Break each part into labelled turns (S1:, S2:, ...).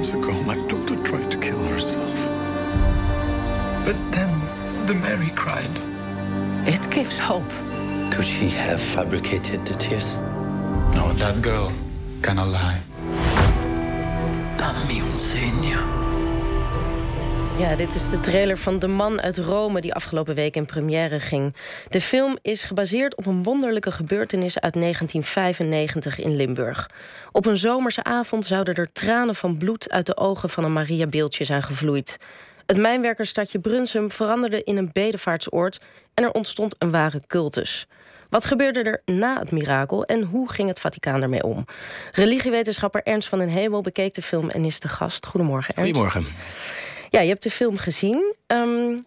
S1: months ago, my daughter tried to kill herself. But then the Mary cried.
S2: It gives hope.
S3: Could she have fabricated the tears?
S1: No, that girl cannot lie.
S3: Dammi un segno.
S4: Ja, dit is de trailer van De Man uit Rome die afgelopen week in première ging. De film is gebaseerd op een wonderlijke gebeurtenis uit 1995 in Limburg. Op een zomerse avond zouden er tranen van bloed uit de ogen van een Maria-beeldje zijn gevloeid. Het mijnwerkersstadje Brunsum veranderde in een bedevaartsoord en er ontstond een ware cultus. Wat gebeurde er na het mirakel en hoe ging het Vaticaan ermee om? Religiewetenschapper Ernst van den Hemel bekeek de film en is de gast. Goedemorgen, Ernst.
S5: Goedemorgen.
S4: Ja, je hebt de film gezien. Ehm,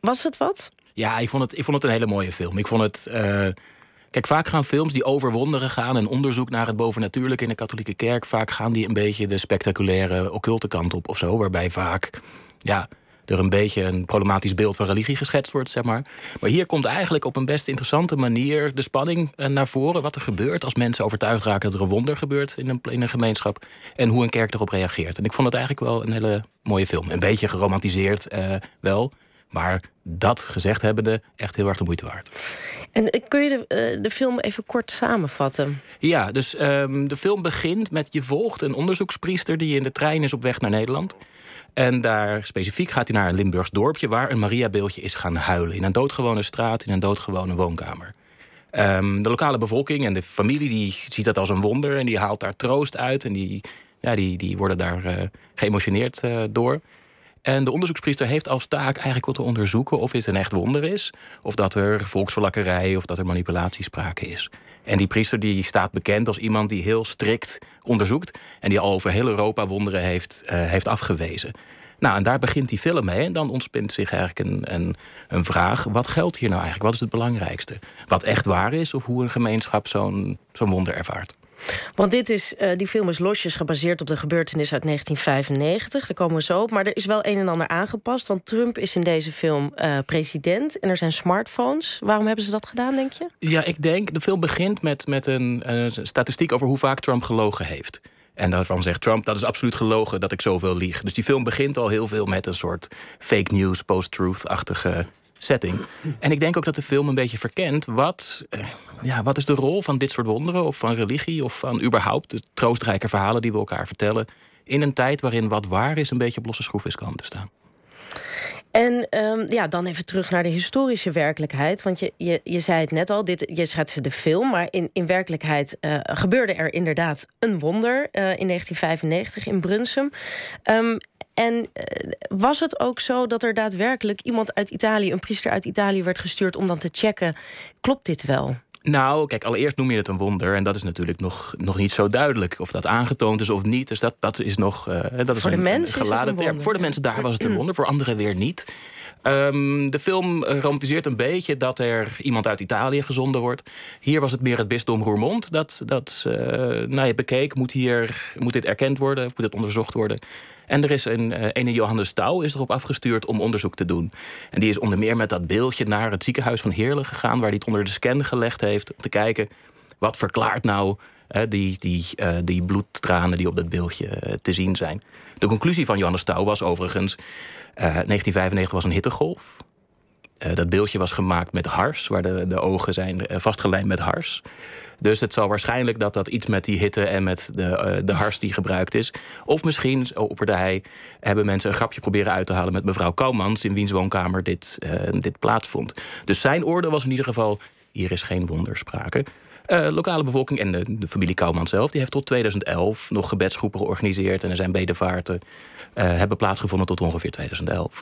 S4: was het wat?
S5: Ja, ik vond het, ik vond het een hele mooie film. Ik vond het. eh, kijk, vaak gaan films die over wonderen gaan en onderzoek naar het bovennatuurlijke in de katholieke kerk, vaak gaan die een beetje de spectaculaire, occulte kant op of zo. Waarbij vaak ja, er een beetje een problematisch beeld van religie geschetst wordt, zeg maar. Maar hier komt eigenlijk op een best interessante manier de spanning eh, naar voren. Wat er gebeurt als mensen overtuigd raken dat er een wonder gebeurt in een, in een gemeenschap. En hoe een kerk erop reageert. En ik vond het eigenlijk wel een hele mooie film. Een beetje geromantiseerd eh, wel. Maar dat gezegd hebbende, echt heel erg de moeite waard.
S4: En eh, kun je de, eh, de film even kort samenvatten?
S5: Ja, dus ehm, de film begint met je volgt een onderzoekspriester die in de trein is op weg naar Nederland. En daar specifiek gaat hij naar een Limburgs dorpje waar een Mariabeeldje is gaan huilen. In een doodgewone straat, in een doodgewone woonkamer. Ehm, de lokale bevolking en de familie die ziet dat als een wonder en die haalt daar troost uit. En die, ja, die, die worden daar eh, geëmotioneerd eh, door. En de onderzoekspriester heeft als taak eigenlijk wat te onderzoeken of dit een echt wonder is. Of dat er volksverlakkerij of dat er manipulatie sprake is. En die priester die staat bekend als iemand die heel strikt onderzoekt. En die al over heel Europa wonderen heeft, eh, heeft afgewezen. Nou, en daar begint die film mee. En dan ontspint zich eigenlijk een, een, een vraag: wat geldt hier nou eigenlijk? Wat is het belangrijkste? Wat echt waar is of hoe een gemeenschap zo'n zo'n wonder ervaart?
S4: Want dit is, eh, die film is losjes gebaseerd op de gebeurtenis uit 1995. Daar komen we zo op. Maar er is wel een en ander aangepast. Want Trump is in deze film eh, president. En er zijn smartphones. Waarom hebben ze dat gedaan, denk je?
S5: Ja, ik denk, de film begint met, met een eh, statistiek over hoe vaak Trump gelogen heeft. En daarvan zegt Trump, dat is absoluut gelogen dat ik zoveel lieg. Dus die film begint al heel veel met een soort fake news, post-truth-achtige setting. En ik denk ook dat de film een beetje verkent wat, eh, ja, wat is de rol van dit soort wonderen, of van religie, of van überhaupt de troostrijke verhalen die we elkaar vertellen. In een tijd waarin wat waar is, een beetje op losse schroef is komen te staan.
S4: En ehm, ja, dan even terug naar de historische werkelijkheid. Want je, je, je zei het net al, dit, je schetste de film. Maar in, in werkelijkheid eh, gebeurde er inderdaad een wonder eh, in 1995 in Brunsum. Ehm, en eh, was het ook zo dat er daadwerkelijk iemand uit Italië, een priester uit Italië, werd gestuurd om dan te checken: klopt dit wel?
S5: Nou, kijk, allereerst noem je het een wonder. En dat is natuurlijk nog, nog niet zo duidelijk. Of dat aangetoond is of niet. Dus dat, dat is nog. Uh, dat is
S4: voor de
S5: een,
S4: mensen
S5: geladen
S4: is
S5: term. Voor de mensen daar was het een wonder, voor anderen weer niet. Um, de film romantiseert een beetje dat er iemand uit Italië gezonden wordt. Hier was het meer het bisdom Roermond dat, dat uh, nou, bekeek. Moet, hier, moet dit erkend worden? Of moet dit onderzocht worden? En er is een uh, ene Johannes Touw is erop afgestuurd om onderzoek te doen. En die is onder meer met dat beeldje naar het ziekenhuis van Heerlen gegaan, waar hij het onder de scan gelegd heeft. Om te kijken wat verklaart nou die, die, uh, die bloedtranen die op dat beeldje te zien zijn. De conclusie van Johannes Touw was overigens: 1995 was een hittegolf. dat beeldje was gemaakt met hars, waar de, de ogen zijn vastgelijmd met hars. Dus het zal waarschijnlijk dat dat iets met die hitte en met de, de hars die gebruikt is. Of misschien, zo opperde hij, hebben mensen een grapje proberen uit te halen met mevrouw Kouwmans, in wiens woonkamer dit, dit plaatsvond. Dus zijn oordeel was in ieder geval: hier is geen wondersprake. Uh, lokale bevolking en de, de, familie Kouwman zelf, die heeft tot 2011 nog gebedsgroepen georganiseerd en er zijn bedevaarten hebben plaatsgevonden tot ongeveer 2011.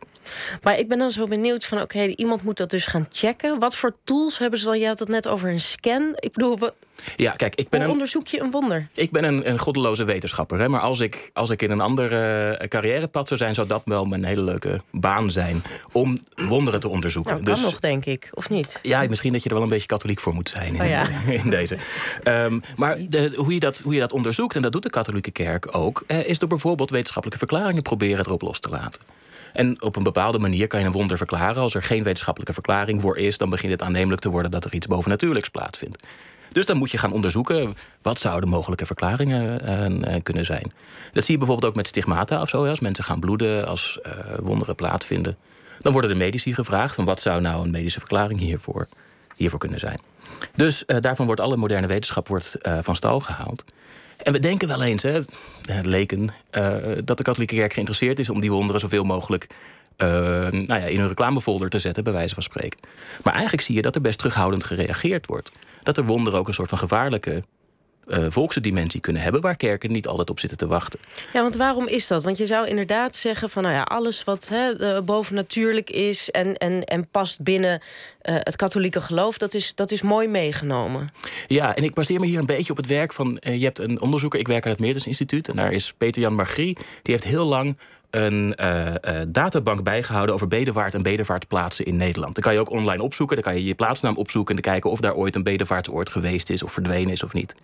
S4: Maar ik ben dan zo benieuwd van, oké, okay, iemand moet dat dus gaan checken. Wat voor tools hebben ze dan? Je had het net over een scan. Ik bedoel, wat,
S5: ja, kijk, ik ben
S4: hoe
S5: een,
S4: onderzoek je een wonder?
S5: Ik ben een, een goddeloze wetenschapper. Hè? Maar als ik, als ik in een andere uh, carrièrepad zou zijn, zou dat wel mijn hele leuke baan zijn. Om wonderen te onderzoeken.
S4: Nou, kan dus, nog, denk ik, of niet?
S5: Ja, misschien dat je er wel een beetje katholiek voor moet zijn in,
S4: oh, ja.
S5: in deze. Um, maar de, hoe, je dat, hoe je dat onderzoekt, en dat doet de katholieke kerk ook, uh, is door bijvoorbeeld wetenschappelijke verklaringen proberen erop los te laten. En op een bepaalde manier kan je een wonder verklaren. Als er geen wetenschappelijke verklaring voor is, dan begint het aannemelijk te worden dat er iets bovennatuurlijks plaatsvindt. Dus dan moet je gaan onderzoeken wat zouden mogelijke verklaringen uh, kunnen zijn. Dat zie je bijvoorbeeld ook met stigmata of zo. Als mensen gaan bloeden, als uh, wonderen plaatsvinden. Dan worden de medici gevraagd van wat zou nou een medische verklaring hiervoor, hiervoor kunnen zijn. Dus uh, daarvan wordt alle moderne wetenschap wordt, van stal gehaald. En we denken wel eens, hè, leken, dat de katholieke kerk geïnteresseerd is om die wonderen zoveel mogelijk nou ja, in een reclamefolder te zetten, bij wijze van spreken. Maar eigenlijk zie je dat er best terughoudend gereageerd wordt. Dat er wonderen ook een soort van gevaarlijke uh, volkse dimensie kunnen hebben, waar kerken niet altijd op zitten te wachten.
S4: Ja, want waarom is dat? Want je zou inderdaad zeggen van nou ja, alles wat hè, bovennatuurlijk is en, en, en past binnen uh, het katholieke geloof, dat is, dat is mooi meegenomen.
S5: Ja, en ik baseer me hier een beetje op het werk van. Uh, je hebt een onderzoeker, ik werk aan het Meerders Instituut, en daar is Peter-Jan Margrie, die heeft heel lang een uh, databank bijgehouden over bedevaart en bedevaartplaatsen in Nederland. Dan kan je ook online opzoeken, dan kan je je plaatsnaam opzoeken en kijken of daar ooit een bedevaartsoord geweest is of verdwenen is of niet.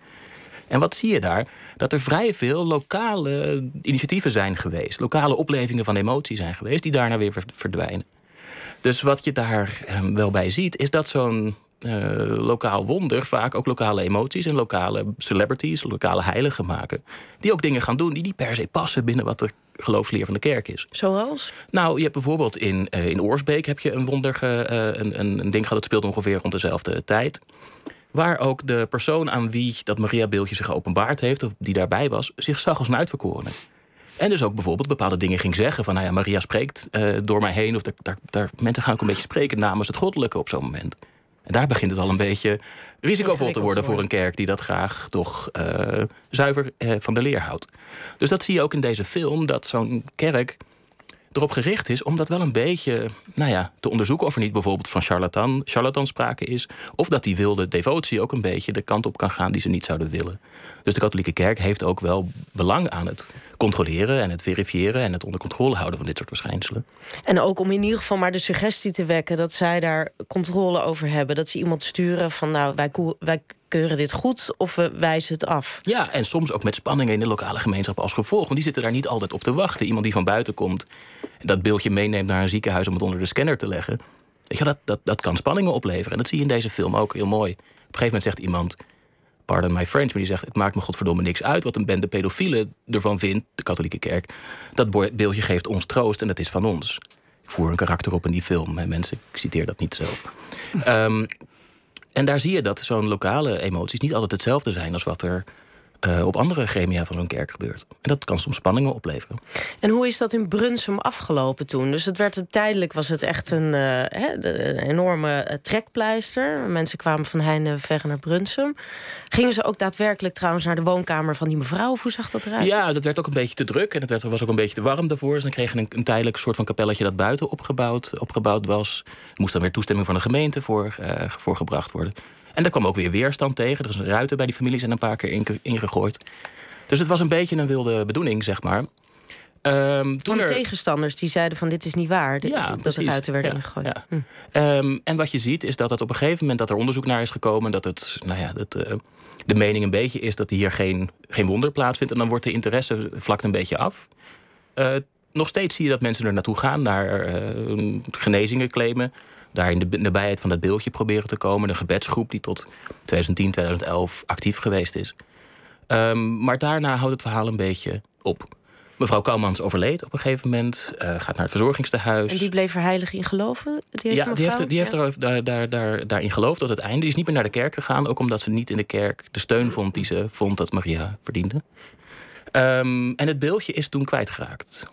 S5: En wat zie je daar? Dat er vrij veel lokale initiatieven zijn geweest, lokale oplevingen van emotie zijn geweest, die daarna weer verdwijnen. Dus wat je daar uh, wel bij ziet, is dat zo'n lokaal wonder vaak ook lokale emoties en lokale celebrities, lokale heiligen maken. Die ook dingen gaan doen die niet per se passen binnen wat de geloofsleer van de kerk is.
S4: Zoals?
S5: Nou, je hebt bijvoorbeeld in, uh, in Oorsbeek heb je een wonder, uh, een, een, een ding gehad, dat speelt ongeveer rond dezelfde tijd. Waar ook de persoon aan wie dat Maria-beeldje zich geopenbaard heeft, of die daarbij was, zich zag als een uitverkorene. En dus ook bijvoorbeeld bepaalde dingen ging zeggen. Van nou ja, Maria spreekt uh, door mij heen. Of daar, daar, daar, mensen gaan ook een beetje spreken namens het goddelijke op zo'n moment. En daar begint het al een beetje risicovol te worden voor een kerk die dat graag toch uh, zuiver uh, van de leer houdt. Dus dat zie je ook in deze film, dat zo'n kerk erop gericht is om dat wel een beetje nou ja, te onderzoeken. Of er niet bijvoorbeeld van charlatan, charlatan sprake is. Of dat die wilde devotie ook een beetje de kant op kan gaan die ze niet zouden willen. Dus de katholieke kerk heeft ook wel belang aan het controleren en het verifiëren en het onder controle houden van dit soort verschijnselen.
S4: En ook om in ieder geval maar de suggestie te wekken dat zij daar controle over hebben. Dat ze iemand sturen van nou, wij, wij keuren dit goed of we wijzen het af.
S5: Ja, en soms ook met spanningen in de lokale gemeenschap als gevolg. Want die zitten daar niet altijd op te wachten. Iemand die van buiten komt en dat beeldje meeneemt naar een ziekenhuis om het onder de scanner te leggen. Weet je, dat, dat, dat kan spanningen opleveren. En dat zie je in deze film ook heel mooi. Op een gegeven moment zegt iemand pardon my French, maar die zegt: Het maakt me godverdomme niks uit wat een bende pedofielen ervan vindt, de katholieke kerk. Dat beeldje geeft ons troost en dat is van ons. Ik voer een karakter op in die film, hè, mensen. Ik citeer dat niet zelf. um, en daar zie je dat zo'n lokale emoties niet altijd hetzelfde zijn als wat er uh, op andere gremia van een kerk gebeurt. En dat kan soms spanningen opleveren.
S4: En hoe is dat in Brunsum afgelopen toen? Dus het werd tijdelijk was het echt een, uh, een enorme uh, trekpleister. Mensen kwamen van Heine ver naar Brunsum. Gingen ze ook daadwerkelijk trouwens naar de woonkamer van die mevrouw? Of hoe zag dat eruit?
S5: Ja, dat werd ook een beetje te druk en het werd, was ook een beetje te warm daarvoor. Dus dan kregen een, een tijdelijk soort van kapelletje dat buiten opgebouwd, opgebouwd was. Er moest dan weer toestemming van de gemeente voor, voor gebracht worden. En daar kwam ook weer weerstand tegen. Er is een ruiten bij die families en een paar keer ingegooid. Dus het was een beetje een wilde bedoeling, zeg maar.
S4: Um, toen er... tegenstanders die zeiden van dit is niet waar. Dit, ja, dat de ruiten werden ingegooid. Ja.
S5: Hm. Um, en wat je ziet is dat het op een gegeven moment... dat er onderzoek naar is gekomen... dat het, nou ja, dat, uh, de mening een beetje is dat hier geen, geen wonder plaatsvindt. En dan wordt de interesse vlakt een beetje af. Uh, nog steeds zie je dat mensen er naartoe gaan... naar uh, genezingen claimen daar in de nabijheid van dat beeldje proberen te komen. Een gebedsgroep die tot 2010, 2011 actief geweest is. Um, maar daarna houdt het verhaal een beetje op. Mevrouw Kouwmans overleed op een gegeven moment, uh, gaat naar het verzorgingstehuis.
S4: En die bleef er heilig in geloven?
S5: Die ja, die heeft, die heeft er, daar, daar, daar, daarin geloofd tot het einde. Die is niet meer naar de kerk gegaan, ook omdat ze niet in de kerk de steun vond die ze vond dat Maria verdiende. Um, en het beeldje is toen kwijtgeraakt.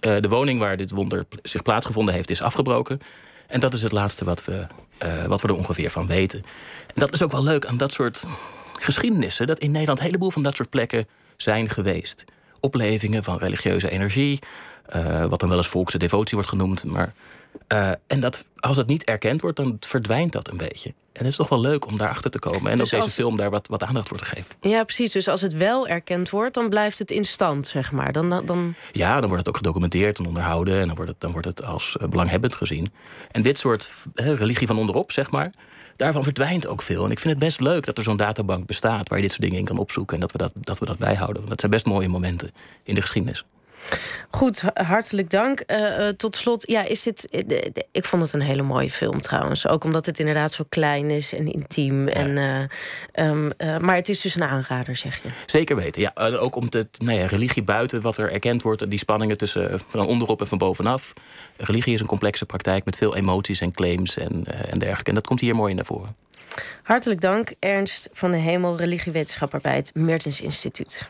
S5: Uh, de woning waar dit wonder zich plaatsgevonden heeft, is afgebroken. En dat is het laatste wat we, uh, wat we er ongeveer van weten. En dat is ook wel leuk aan dat soort geschiedenissen. Dat in Nederland een heleboel van dat soort plekken zijn geweest. Oplevingen van religieuze energie. Uh, wat dan wel eens volkse devotie wordt genoemd. Maar, uh, en dat, als het niet erkend wordt, dan verdwijnt dat een beetje. En het is toch wel leuk om daarachter te komen. En dus ook deze film daar wat, wat aandacht voor te geven.
S4: Ja, precies. Dus als het wel erkend wordt, dan blijft het in stand, zeg maar. Dan, dan...
S5: Ja, dan wordt het ook gedocumenteerd en onderhouden. En dan wordt het, dan wordt het als uh, belanghebbend gezien. En dit soort he, religie van onderop, zeg maar. Daarvan verdwijnt ook veel. En ik vind het best leuk dat er zo'n databank bestaat waar je dit soort dingen in kan opzoeken. En dat we dat, dat, we dat bijhouden. Want dat zijn best mooie momenten in de geschiedenis.
S4: Goed, hartelijk dank. Uh, tot slot, ja, is dit. ik vond het een hele mooie film trouwens. Ook omdat het inderdaad zo klein is en intiem. En, um, maar het is dus een aanrader, zeg je.
S5: Zeker weten, ja. ook om de nou ja, religie buiten wat er erkend wordt. en Die spanningen tussen van onderop en van bovenaf. Religie is een complexe praktijk met veel emoties en claims en, en dergelijke. En dat komt hier mooi naar voren.
S4: Hartelijk dank, Ernst van de Hemel, religiewetenschapper bij het Mertens Instituut.